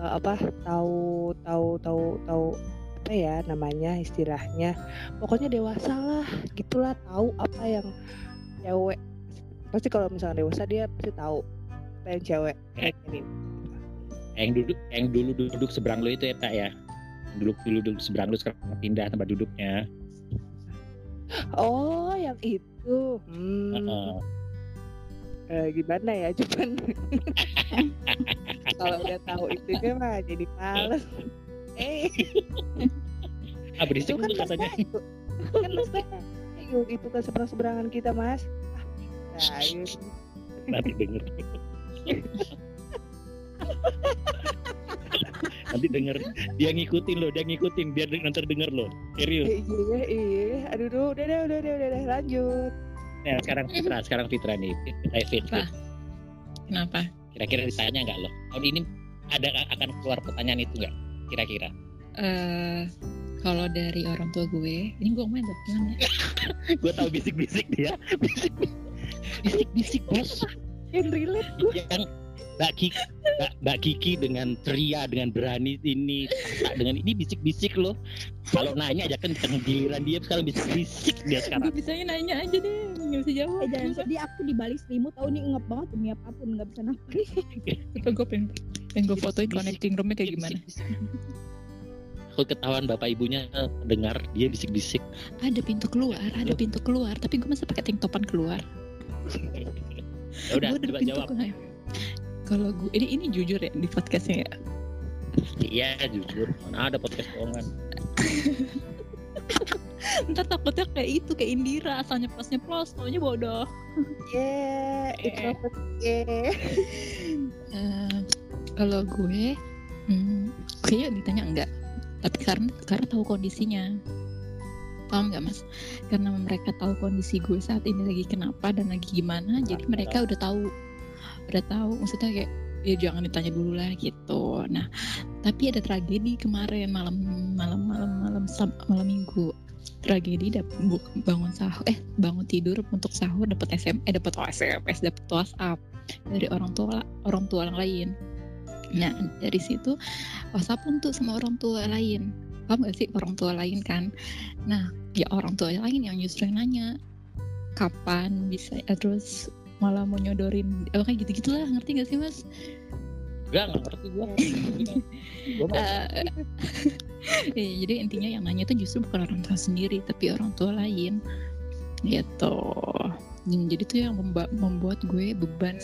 eh, apa? Tahu tahu tahu tahu apa ya namanya istilahnya. Pokoknya dewasa lah, gitulah tahu apa yang cewek. Pasti kalau misalnya dewasa dia pasti tahu apa yang cewek Eh. yang duduk yang dulu duduk seberang lu itu ya tak ya dulu dulu duduk seberang lu sekarang pindah tempat duduknya Oh, yang itu. Hmm. Heeh. Eh, gimana ya, cuman kalau udah tahu itu kan mah jadi males. Eh, ah berisik itu kan katanya Bayu. Kan Bayu itu kan seberang-seberangan kita, Mas. Ah, nanti denger nanti denger dia ngikutin lo dia ngikutin dia de- nanti denger lo serius Eh, Iya, iya. Aduh, duh, udah, udah, udah, udah, udah, udah, lanjut. nah sekarang Fitra sekarang Fitra nih Fit, eh, Fit, Fit. Apa? Kenapa? kira-kira ditanya nggak lo tahun ini ada akan keluar pertanyaan itu nggak kira-kira Eh, kalau dari orang tua gue, ini gue buat gimana ya? gue tahu bisik-bisik dia bisik-bisik bos Yang relate gue. yang Mbak Kiki, Mbak, Mbak Kiki dengan ceria, dengan berani ini, dengan ini bisik-bisik loh. Kalau nanya aja kan giliran dia sekarang bisik-bisik dia Gue sekarang. bisanya nanya aja deh, nggak bisa jawab. Eh jangan sedih aku di balik selimut tahu nih ngep banget demi apa pun nggak bisa nafas. Coba gue pengen, pengen gue fotoin connecting roomnya kayak gimana. Aku ketahuan bapak ibunya dengar dia bisik-bisik ada pintu keluar ada pintu keluar tapi gue masih pakai tank topan keluar ya udah coba pintu jawab keluar. Kalau gue ini ini jujur ya di podcastnya ya? Iya jujur. Mana ada podcast bohongan? Ntar takutnya kayak itu kayak Indira asalnya plus nyeplos taunya bodoh. Yeah, introvert. Yeah. Eh, kalau gue hmm, kayaknya ditanya enggak. Tapi karena karena tahu kondisinya. Paham nggak mas? Karena mereka tahu kondisi gue saat ini lagi kenapa dan lagi gimana jadi mereka udah tahu udah tahu. Maksudnya kayak ya jangan ditanya dulu lah gitu. Nah tapi ada tragedi kemarin malam malam malam malam malam minggu. Tragedi dap- bu- bangun sahur eh bangun tidur untuk sahur dapat SM eh dapat SMS dapat WhatsApp dari orang tua orang tua yang lain. Nah dari situ WhatsApp untuk sama orang tua lain. Paham gak sih? Orang tua lain kan. Nah ya orang tua lain yang justru nanya kapan bisa eh, terus malah mau nyodorin eh, kayak gitu gitulah ngerti gak sih mas? Enggak nggak ngerti mah Eh, Iya, jadi intinya yang nanya itu justru bukan orang tua sendiri tapi orang tua lain. Gitu. Jadi tuh yang membuat gue beban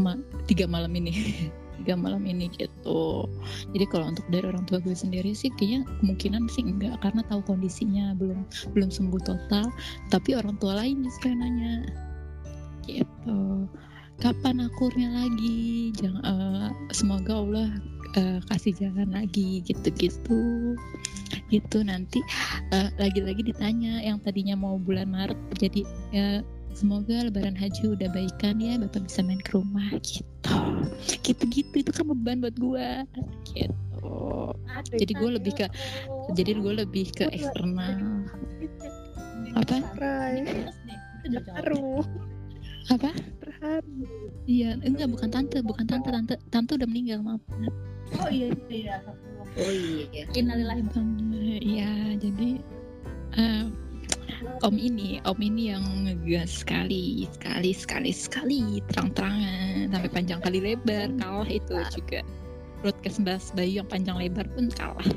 ma- tiga malam ini. Tiga malam ini gitu. Jadi kalau untuk dari orang tua gue sendiri sih kayaknya kemungkinan sih enggak karena tahu kondisinya belum belum sembuh total. Tapi orang tua lain justru yang nanya gitu. Kapan akurnya lagi? Jangan eh, semoga Allah eh, kasih jalan lagi gitu-gitu. Gitu nanti eh, lagi-lagi ditanya yang tadinya mau bulan Maret jadi ya semoga lebaran haji udah baikan ya bapak bisa main ke rumah gitu. Gitu-gitu itu kan beban buat gua gitu. Jadi gue lebih ke jadi gue lebih ke eksternal. Apa? Rai, apa terharu. iya enggak bukan tante bukan tante tante tante udah meninggal maaf Oh iya iya. Oh iya. Innalillahi Iya, jadi eh, Om ini, Om ini yang ngegas sekali, sekali, sekali, sekali, terang-terangan, sampai panjang kali lebar, kalah itu juga. Broadcast Mbak Bayu yang panjang lebar pun kalah.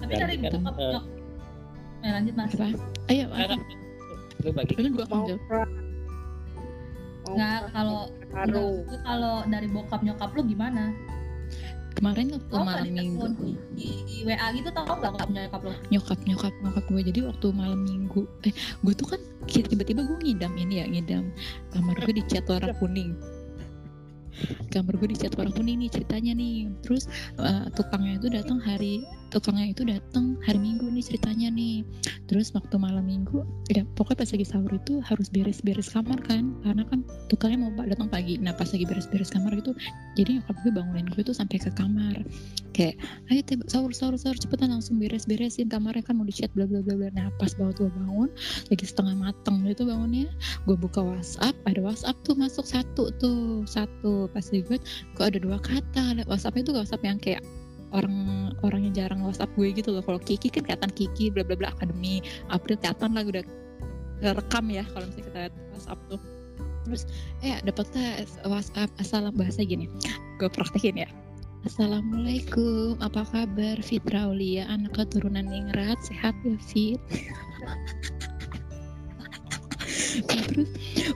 Tapi dari Ganti kan, eh. Nah, lanjut mas. Apa? Ayo, lu bagi gua akan Mau Nggak, pra, kalau. Enggak, kalau dari bokap nyokap lu gimana? Kemarin waktu Tau nggak malam minggu, di, di, di WA gitu tau nggak bokap nyokap lu? nyokap nyokap nyokap gue jadi waktu malam minggu eh gue tuh kan tiba-tiba gue ngidam ini ya ngidam kamar gue dicat warna kuning kamar gue dicat warna kuning nih ceritanya nih terus eh, tukangnya itu datang hari tukangnya itu datang hari minggu nih ceritanya nih. Terus waktu malam minggu ya pokoknya pas lagi sahur itu harus beres-beres kamar kan. Karena kan tukangnya mau datang pagi. Nah pas lagi beres-beres kamar gitu jadi nyokap gue bangunin gue tuh sampai ke kamar. Kayak ayo teh sahur sahur sahur cepetan langsung beres beresin kamarnya kan mau dicat bla bla bla bla. Nah pas banget gue bangun lagi setengah mateng gitu bangunnya gue buka WhatsApp ada WhatsApp tuh masuk satu tuh satu. Pas gue kok ada dua kata. WhatsApp itu WhatsApp yang kayak orang orang yang jarang WhatsApp gue gitu loh. Kalau Kiki kan kelihatan Kiki bla bla bla akademi April kelihatan lah udah rekam ya kalau misalnya kita lihat WhatsApp tuh. Terus eh dapat tes WhatsApp asal bahasa gini gue praktekin ya. Assalamualaikum, apa kabar? Fitra Aulia, anak keturunan Ningrat, sehat ya Fit? Terus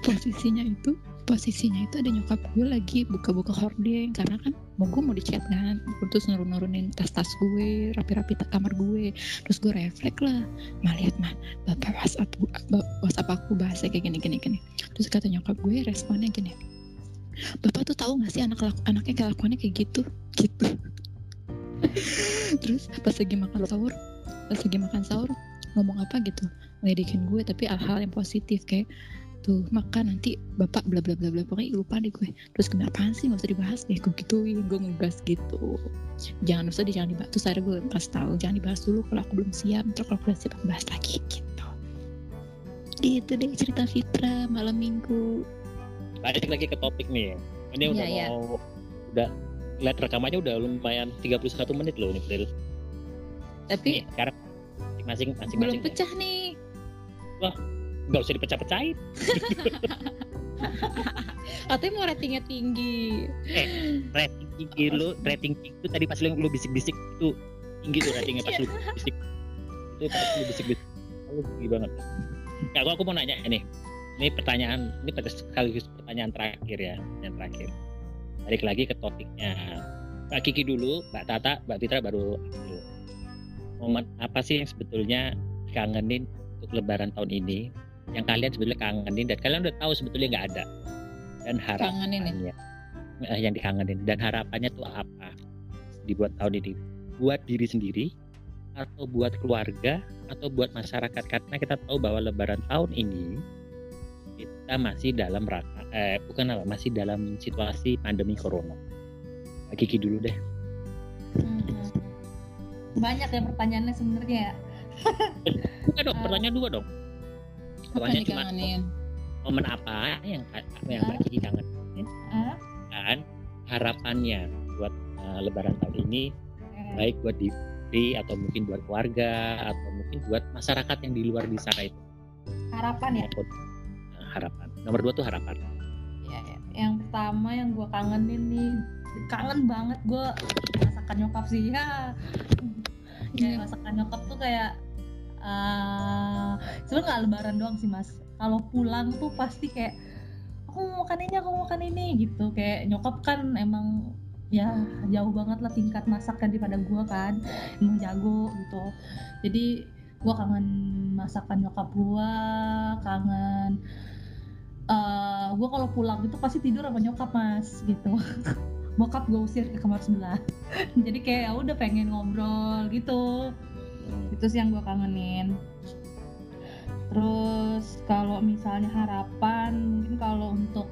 posisinya itu, posisinya itu ada nyokap gue lagi buka-buka hordeng. Karena kan mau gue mau dicat kan, terus nurun-nurunin tas-tas gue, rapi-rapi kamar gue, terus gue refleks lah, mah lihat mah, bapak WhatsApp, WhatsApp aku bahasa kayak gini gini gini, terus kata nyokap gue responnya gini, bapak tuh tahu gak sih anak anaknya kelakuannya kayak gitu? Gitu. Terus pas lagi makan sahur pas lagi makan sahur ngomong apa gitu? Ngedikin gue tapi hal-hal yang positif kayak tuh makan nanti bapak bla bla bla bla pokoknya lupa deh gue. Terus kenapa sih nggak usah dibahas deh gue gituin gue ngegas gitu. Jangan usah di jangan dibahas. Terus akhirnya gue kasih tahu jangan dibahas dulu kalau aku belum siap terus kalau aku udah siap aku bahas lagi gitu. Gitu deh cerita Fitra malam minggu. Balik lagi ke topik nih. Ini udah Iya, iya. mau udah lihat rekamannya udah lumayan 31 menit loh nih Bril. tapi Nih, sekarang masing-masing belum pecah nih nggak usah dipecah-pecahin. Katanya mau ratingnya tinggi. Rating tinggi lu rating tinggi itu tadi pas lu, lu bisik-bisik itu tinggi tuh ratingnya pas lu bisik itu pas lu bisik bisik lu tinggi banget. Kak, aku, aku mau nanya ini ini pertanyaan ini pada sekaligus pertanyaan terakhir ya yang terakhir. Balik lagi ke topiknya. Mbak Kiki dulu Mbak Tata Mbak Fitra baru aku. momen apa sih yang sebetulnya kangenin untuk lebaran tahun ini yang kalian sebetulnya kangenin dan kalian udah tahu sebetulnya nggak ada. Dan harapannya eh, yang dikangenin. Dan harapannya tuh apa? Dibuat tahun ini buat diri sendiri atau buat keluarga atau buat masyarakat? Karena kita tahu bahwa lebaran tahun ini kita masih dalam rangka eh, bukan apa masih dalam situasi pandemi corona. Kiki dulu deh. Hmm. Banyak ya pertanyaannya sebenarnya ya. bukan dong Eh, pertanyaan dua dong Yang cuma dikangenin? momen apa yang yang Mbak Kiki kangen? Ah, kan harapannya buat eh, lebaran tahun ini baik buat diri atau mungkin buat keluarga atau mungkin buat masyarakat yang di luar di sana itu. Harapan ya. eh, harapan. Nomor dua tuh harapan. Ya, ya. Yang pertama yang gue kangenin nih, kangen banget gue masakan nyokap sih. Ya. Ya masakan nyokap tuh kayak eh sebenarnya nggak lebaran doang sih mas. Kalau pulang tuh pasti kayak aku mau makan ini, aku mau makan ini gitu. Kayak nyokap kan emang ya jauh banget lah tingkat masaknya daripada gue kan. Emang jago gitu. Jadi gue kangen masakan nyokap gue kangen eh gue kalau pulang itu pasti tidur sama nyokap mas gitu. Bokap gue usir ke kamar sebelah. Jadi kayak ya udah pengen ngobrol gitu itu sih yang gue kangenin. Terus kalau misalnya harapan mungkin kalau untuk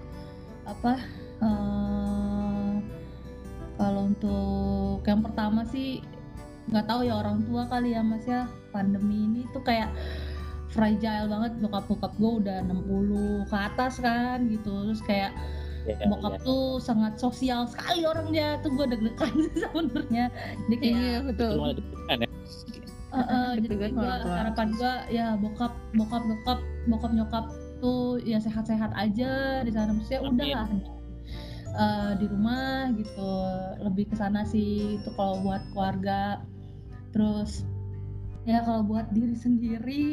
apa eh, kalau untuk yang pertama sih nggak tahu ya orang tua kali ya mas ya. Pandemi ini tuh kayak fragile banget. Bokap bokap gue udah 60 ke atas kan gitu. Terus kayak ya, bokap tuh sangat sosial sekali orangnya. Tuh gue deg-degan sih sebenarnya. Jadi kayak Iya betul. itu malah deg-degan ya Jadi Deg-degan gua, orang tua. harapan gua ya bokap bokap bokap bokap nyokap tuh ya sehat-sehat aja di sana maksudnya Amin. udah lah eh, di rumah gitu lebih ke sana sih itu kalau buat keluarga terus ya kalau buat diri sendiri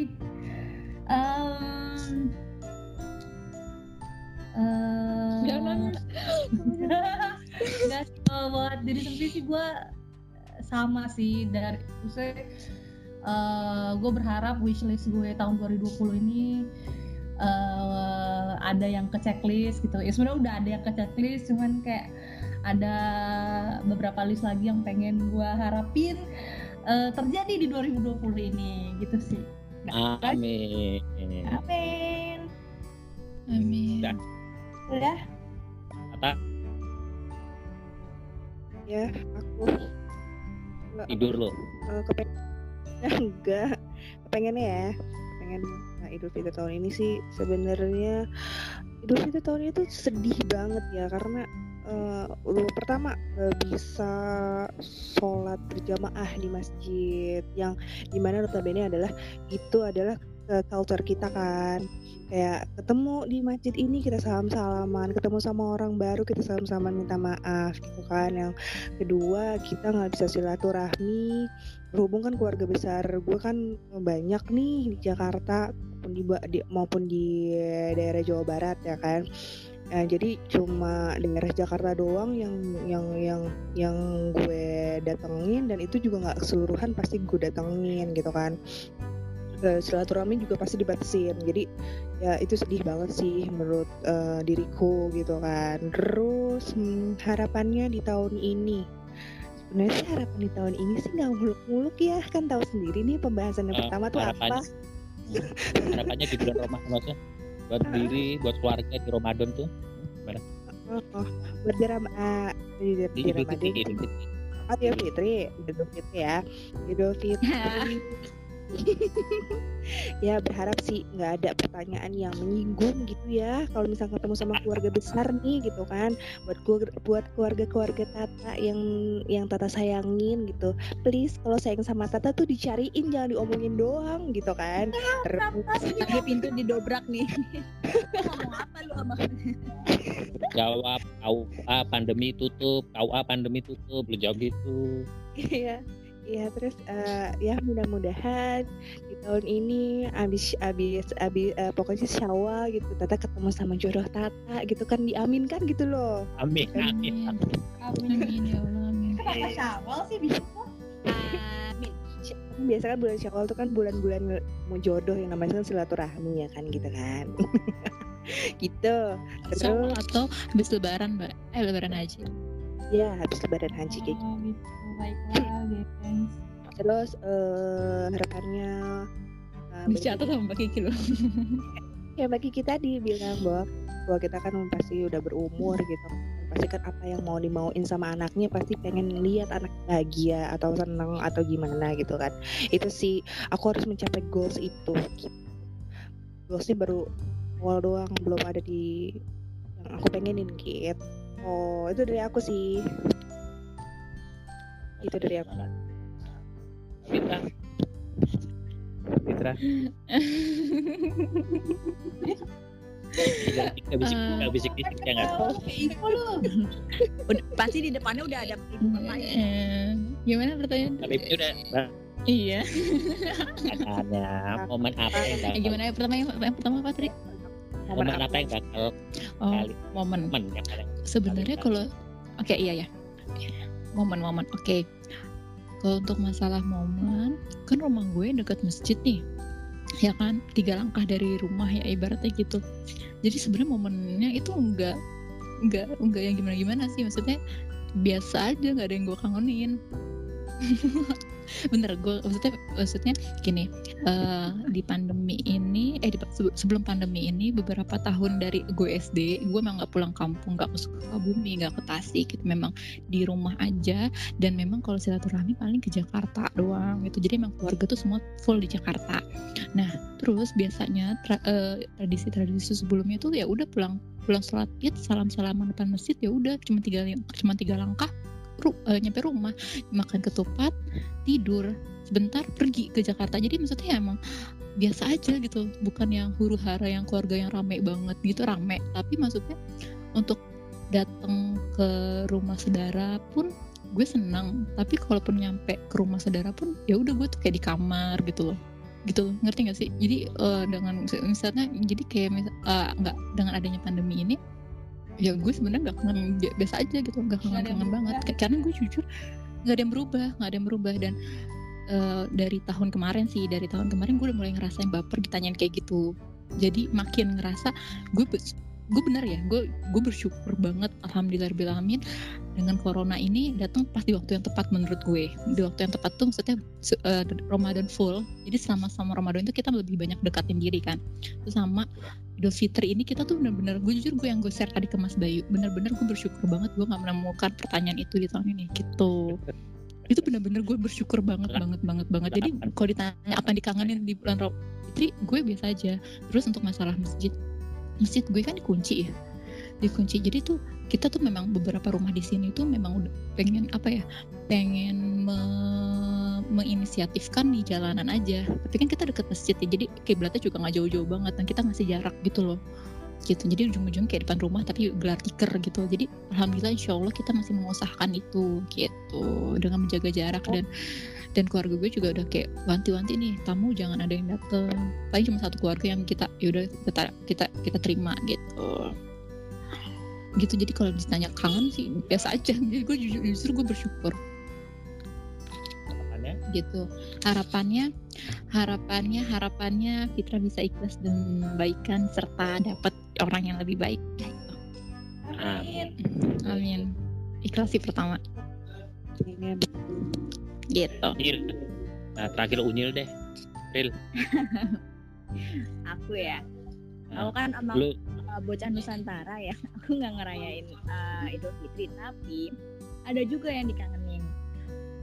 em eh, Jangan nangis. Sih, kalau buat diri sendiri sih gue sama sih dari maksudnya gue berharap wishlist gue tahun 2020 ini eh, ada yang ke checklist gitu. Ya sebenarnya udah ada yang ke checklist cuman kayak ada beberapa list lagi yang pengen gue harapin eh, terjadi di 2020 ini gitu sih. Amin. Amin. Amin. Udah. udah Tata ya aku nggak tidur lo. Eh, kepengen enggak. Kepengennya ya pengen nah, Idul Fitri tahun ini sih sebenarnya Idul Fitri tahun ini tuh sedih banget ya karena eh, lu pertama nggak bisa sholat berjamaah di masjid yang di mana notabene adalah itu adalah eh, culture kita kan. Kayak ketemu di masjid ini kita salam salaman ketemu sama orang baru kita salam salaman minta maaf gitu kan. Yang kedua kita nggak bisa silaturahmi berhubung kan keluarga besar gue kan banyak nih di Jakarta maupun di, di- maupun di daerah Jawa Barat ya kan? Nah, jadi cuma daerah Jakarta doang yang yang yang yang gue datengin dan itu juga nggak keseluruhan pasti gue datengin gitu kan? Eh, silaturahmi juga pasti dibatasin. Jadi ya itu sedih banget sih menurut eh, diriku gitu kan? Terus hmm, harapannya di tahun ini sebenarnya sih harapan di tahun ini sih nggak muluk-muluk ya. Kan tahu sendiri nih pembahasan yang Eh, pertama tuh apa. harapannya di bulan Ramadan maksudnya buat diri buat keluarga di Ramadan tuh. Oh, oh, buat di Ram ah, di, di, di di Idul Ramadan. Fitri Idul Fitri. Oh, Idul Fitri, Idul Fitri ya. Idul Fitri. ya berharap sih nggak ada pertanyaan yang menyinggung gitu ya. Kalau misalnya ketemu sama keluarga besar nih gitu kan, buat keluarga buat keluarga-keluarga Tata yang yang Tata sayangin gitu. Please kalau sayang sama Tata tuh dicariin jangan diomongin doang gitu kan. Terus Dia pintu didobrak nih. Ngomong apa lu sama jawab KUA pandemi tutup KUA pandemi tutup lu jawab gitu Iya, ya terus eh, ya mudah-mudahan di tahun ini abis abis abis eh, pokoknya syawal gitu Tata ketemu sama jodoh Tata gitu kan diaminkan gitu loh Amin. Amin. Amin. Amin ya Allah. Amin. Kenapa syawal sih bisa? Amin. Biasa kan bulan Syawal itu kan bulan-bulan mau jodoh yang namanya kan silaturahmi ya kan gitu kan. gitu. Syawal Terus atau habis lebaran, Mbak? Eh, lebaran haji. ya habis lebaran haji kayak gitu. Baiklah, guys. Terus eh harapannya eh, bagi- Dicatat sama Mbak Kiki loh. ya bagi kita dibilang bahwa bahwa kita kan pasti udah berumur gitu pasti kan apa yang mau dimauin sama anaknya pasti pengen lihat anak bahagia atau seneng atau gimana gitu kan itu sih aku harus mencapai goals itu gitu. goalsnya baru awal doang belum ada di yang aku pengenin gitu oh itu dari aku sih itu dari aku Fitra. Fitra. Gak bisik, Eh. bisik ya nggak? Udah, pasti di depannya udah ada perhitungan lain. Eh, Gimana pertanyaan? Tapi udah Iya. pertanyaannya momen apa yang Eh, bakal gimana yang pertama yang, yang pertama apa tadi? momen apa yang bakal Oh, momen. momen yang paling Sebenarnya kalau oke iya ya. Momen-momen. Oke. Kalau untuk masalah momen, kan rumah gue dekat masjid nih. Ya kan, tiga langkah dari rumah ya ibaratnya gitu. Jadi sebenarnya momennya itu enggak enggak enggak yang gimana-gimana sih maksudnya biasa aja nggak ada yang gue kangenin bener gue maksudnya maksudnya gini eh, di pandemi ini eh di, sebe- sebelum pandemi ini beberapa tahun dari gue SD gue memang nggak pulang kampung nggak ke Sukabumi nggak ke Tasik gitu. Memang di rumah aja dan memang kalau silaturahmi paling ke Jakarta doang gitu. Jadi memang keluarga tuh semua full di Jakarta. Nah terus biasanya tra- eh, tradisi-tradisi sebelumnya tuh ya udah pulang pulang sholat id salam salaman depan masjid ya udah cuma tiga cuma tiga langkah ru- eh, nyampe rumah makan ketupat tidur sebentar pergi ke Jakarta. Jadi maksudnya emang biasa aja gitu bukan yang huru hara yang keluarga yang rame banget gitu rame. Tapi maksudnya untuk datang ke rumah saudara pun gue senang tapi kalaupun nyampe ke rumah saudara pun ya udah gue tuh kayak di kamar gitu loh. Gitu ngerti gak sih? Jadi eh, dengan misalnya jadi kayak eh, nggak dengan adanya pandemi ini ya gue sebenarnya nggak kangen bi- biasa aja gitu nggak kangen kangen banget. Karena gue jujur nggak ada yang berubah nggak ada yang berubah. Dan eh, dari tahun kemarin sih dari tahun kemarin gue udah mulai ngerasain baper ditanyain kayak gitu. Jadi makin ngerasa gue gue bener ya gue gue bersyukur banget alhamdulillahirobbilalamin dengan corona ini datang pas di waktu yang tepat menurut gue. Di waktu yang tepat tuh maksudnya eh, Ramadan full. Jadi selama sama Ramadan itu kita lebih banyak dekatin diri kan. Terus sama Idul Fitri ini kita tuh bener-bener gue jujur gue yang gue share tadi ke Mas Bayu bener-bener gue bersyukur banget gue nggak menemukan pertanyaan itu di tahun ini gitu. Itu bener-bener gue bersyukur banget banget banget banget. Jadi kalau ditanya apa yang dikangenin di bulan Ramadan Fitri gue biasa aja. Terus untuk masalah masjid masjid gue kan dikunci ya. Dikunci jadi tuh kita tuh memang beberapa rumah di sini tuh memang udah pengen apa ya pengen me- menginisiatifkan di jalanan aja. Tapi kan kita deket masjid ya jadi kiblatnya juga nggak jauh-jauh banget. Dan kita ngasih jarak gitu loh. Gitu jadi ujung-ujung kayak depan rumah tapi gelar tikar gitu. Jadi alhamdulillah insya Allah kita masih mengusahakan itu gitu. Dengan menjaga jarak dan dan keluarga gue juga udah kayak wanti-wanti nih tamu jangan ada yang dateng. Paling cuma satu keluarga yang kita yaudah kita kita kita terima gitu gitu jadi kalau ditanya kangen sih biasa aja jadi gue jujur justru gue bersyukur harapannya gitu harapannya harapannya harapannya Fitra bisa ikhlas dan baikan serta dapat orang yang lebih baik gitu. Amin. amin ikhlas sih pertama gitu Unyil. Nah, terakhir Unyil deh. Aku ya. Aku kan emang Lu uh, bocah Nusantara ya. Aku nggak ngerayain uh, Idul Fitri, tapi ada juga yang dikangenin.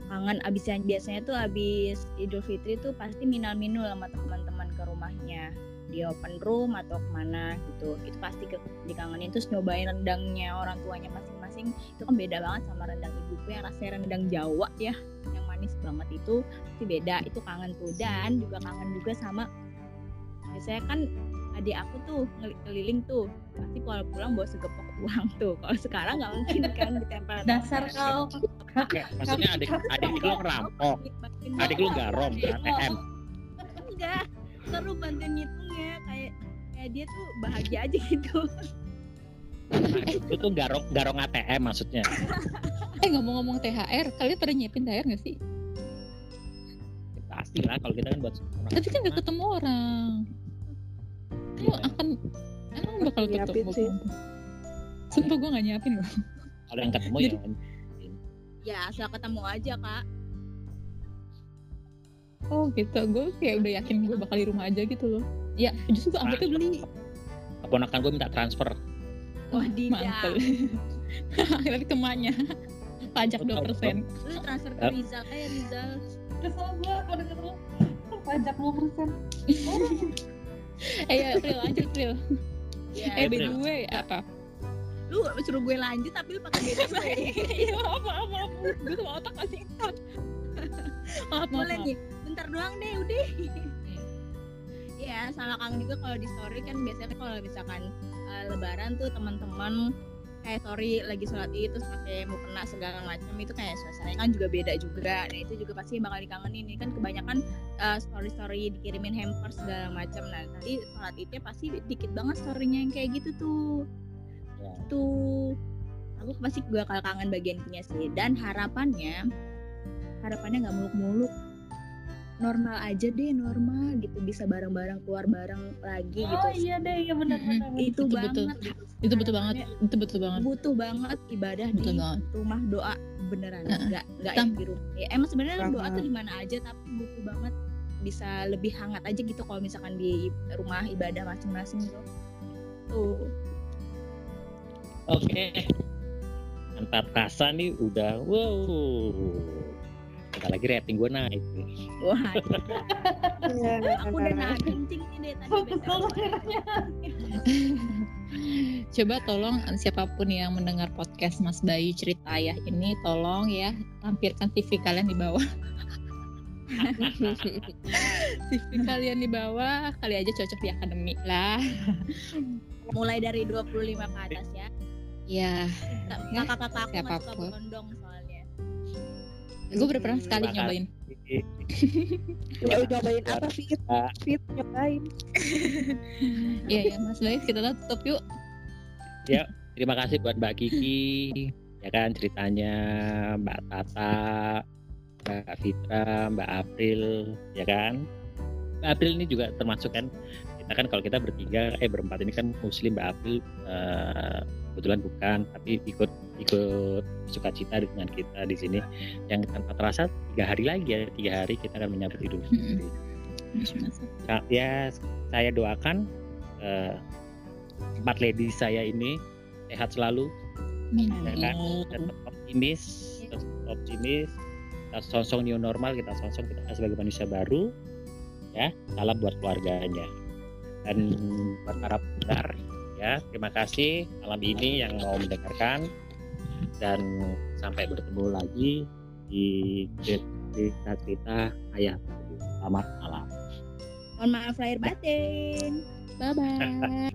Kangen abis yang biasanya tuh abis Idul Fitri tuh pasti minal-minul sama teman-teman ke rumahnya. Di open room atau ke mana gitu. Itu pasti ke, dikangenin. Terus nyobain rendangnya orang tuanya masing-masing. Itu kan beda banget sama rendang ibuku yang rasanya rendang Jawa ya. Yang manis banget itu pasti beda. Itu kangen tuh. Dan juga kangen juga sama biasanya kan adik aku tuh keliling tuh. Pasti pulang pulang bawa segepok uang tuh. Kalau sekarang nggak mungkin kan ditempel Dasar kau. Nggak, maksudnya adik adik lu ngerampok. adik lu garong ke ATM enggak seru bantuin ngitungnya kayak kayak dia tuh bahagia aja gitu. Itu tuh garong garong ATM maksudnya. Eh ngomong-ngomong THR, kalian pada nyiapin THR nggak sih? pasti lah kalau kita kan buat orang Tapi kan nggak ketemu orang. Kamu Iya. akan emang bakal ketemu. sih. Sumpah gue nggak nyiapin loh. kalau yang ketemu ya ya asal ketemu aja kak Oh gitu, gue kayak udah yakin gue bakal di rumah aja gitu loh. Ya justru gue angkatnya beli. keponakan gue minta transfer wah tidak Mantel. Tapi ke emaknya. Pajak 2%. lu transfer ke. Rizal kayak Rizal Kesel gue kalau denger lu. Pajak 2%. Eh ya April lanjut April. ya, Eh by the way apa? lu suruh gue lanjut tapi lu pakai beda gue Iya maaf maaf maaf. Gue sama otak masih instan. Maaf maaf. boleh nih bentar doang deh udah Iya, salah kangen juga kalau di story kan biasanya kalau misalkan eh, lebaran tuh teman-teman kayak story lagi sholat id terus pakai mukena segala macam itu kayak suasananya kan juga beda juga. Nah itu juga pasti bakal dikangenin. Ini kan kebanyakan story story dikirimin hamper segala macam. Nah nanti sholat idnya pasti dikit banget storynya yang kayak gitu tuh. Ya. tuh. Aku pasti gue bakal kangen bagian itunya sih. Dan harapannya harapannya nggak muluk-muluk normal aja deh normal gitu bisa bareng-bareng keluar bareng lagi gitu Oh iya deh, iya benar Mhm. benar. itu Betul, banget betul. gitu. Itu betul banget. Itu betul banget. butuh banget ibadah Betul di banget. rumah doa beneran Heeh. nggak nggak Tam- yang di rumah ya, emang sebenarnya doa tuh di mana aja tapi butuh banget bisa lebih hangat aja gitu kalau misalkan di rumah ibadah masing-masing tuh tuh oke tanpa terasa nih udah wow Bentar lagi rating gue naik nih. wah Iya, aku udah nahan kencing nih deh tadi. Coba tolong siapa pun yang mendengar podcast Mas Bayu cerita ayah ini tolong ya lampirkan CV kalian di bawah. CV kalian di bawah kali aja cocok di akademi lah. mulai dari 25 ke atas ya Ya, Ya, kakak-kakak aku nggak suka berondong soalnya gue udah pernah sekali Terima nyobain. Ya udah nyobain apa fit? Ah. Fit nyobain. Iya ya Mas Bayu kita tutup yuk. Terima kasih buat Mbak Kiki, ya kan ceritanya Mbak Tata, Mbak Fitra, Mbak April, ya kan. Mbak April ini juga termasuk kan kita kan kalau kita bertiga eh berempat ini kan Muslim Mbak April eh, kebetulan bukan tapi ikut ikut sukacita dengan kita di sini. Yang tanpa terasa tiga hari lagi ya tiga hari kita akan menyambut Idul Fitri. Ya saya doakan eh, empat lady saya ini sehat selalu. Ya kan tetap optimis tetap optimis. Kita sosong new normal kita sosong kita sebagai manusia baru ya salam buat keluarganya dan buat para pendengar ya. Terima kasih malam ini yang mau mendengarkan. Dan sampai bertemu lagi di cerita cerita ayah selamat malam. Mohon maaf lahir batin. Bye bye.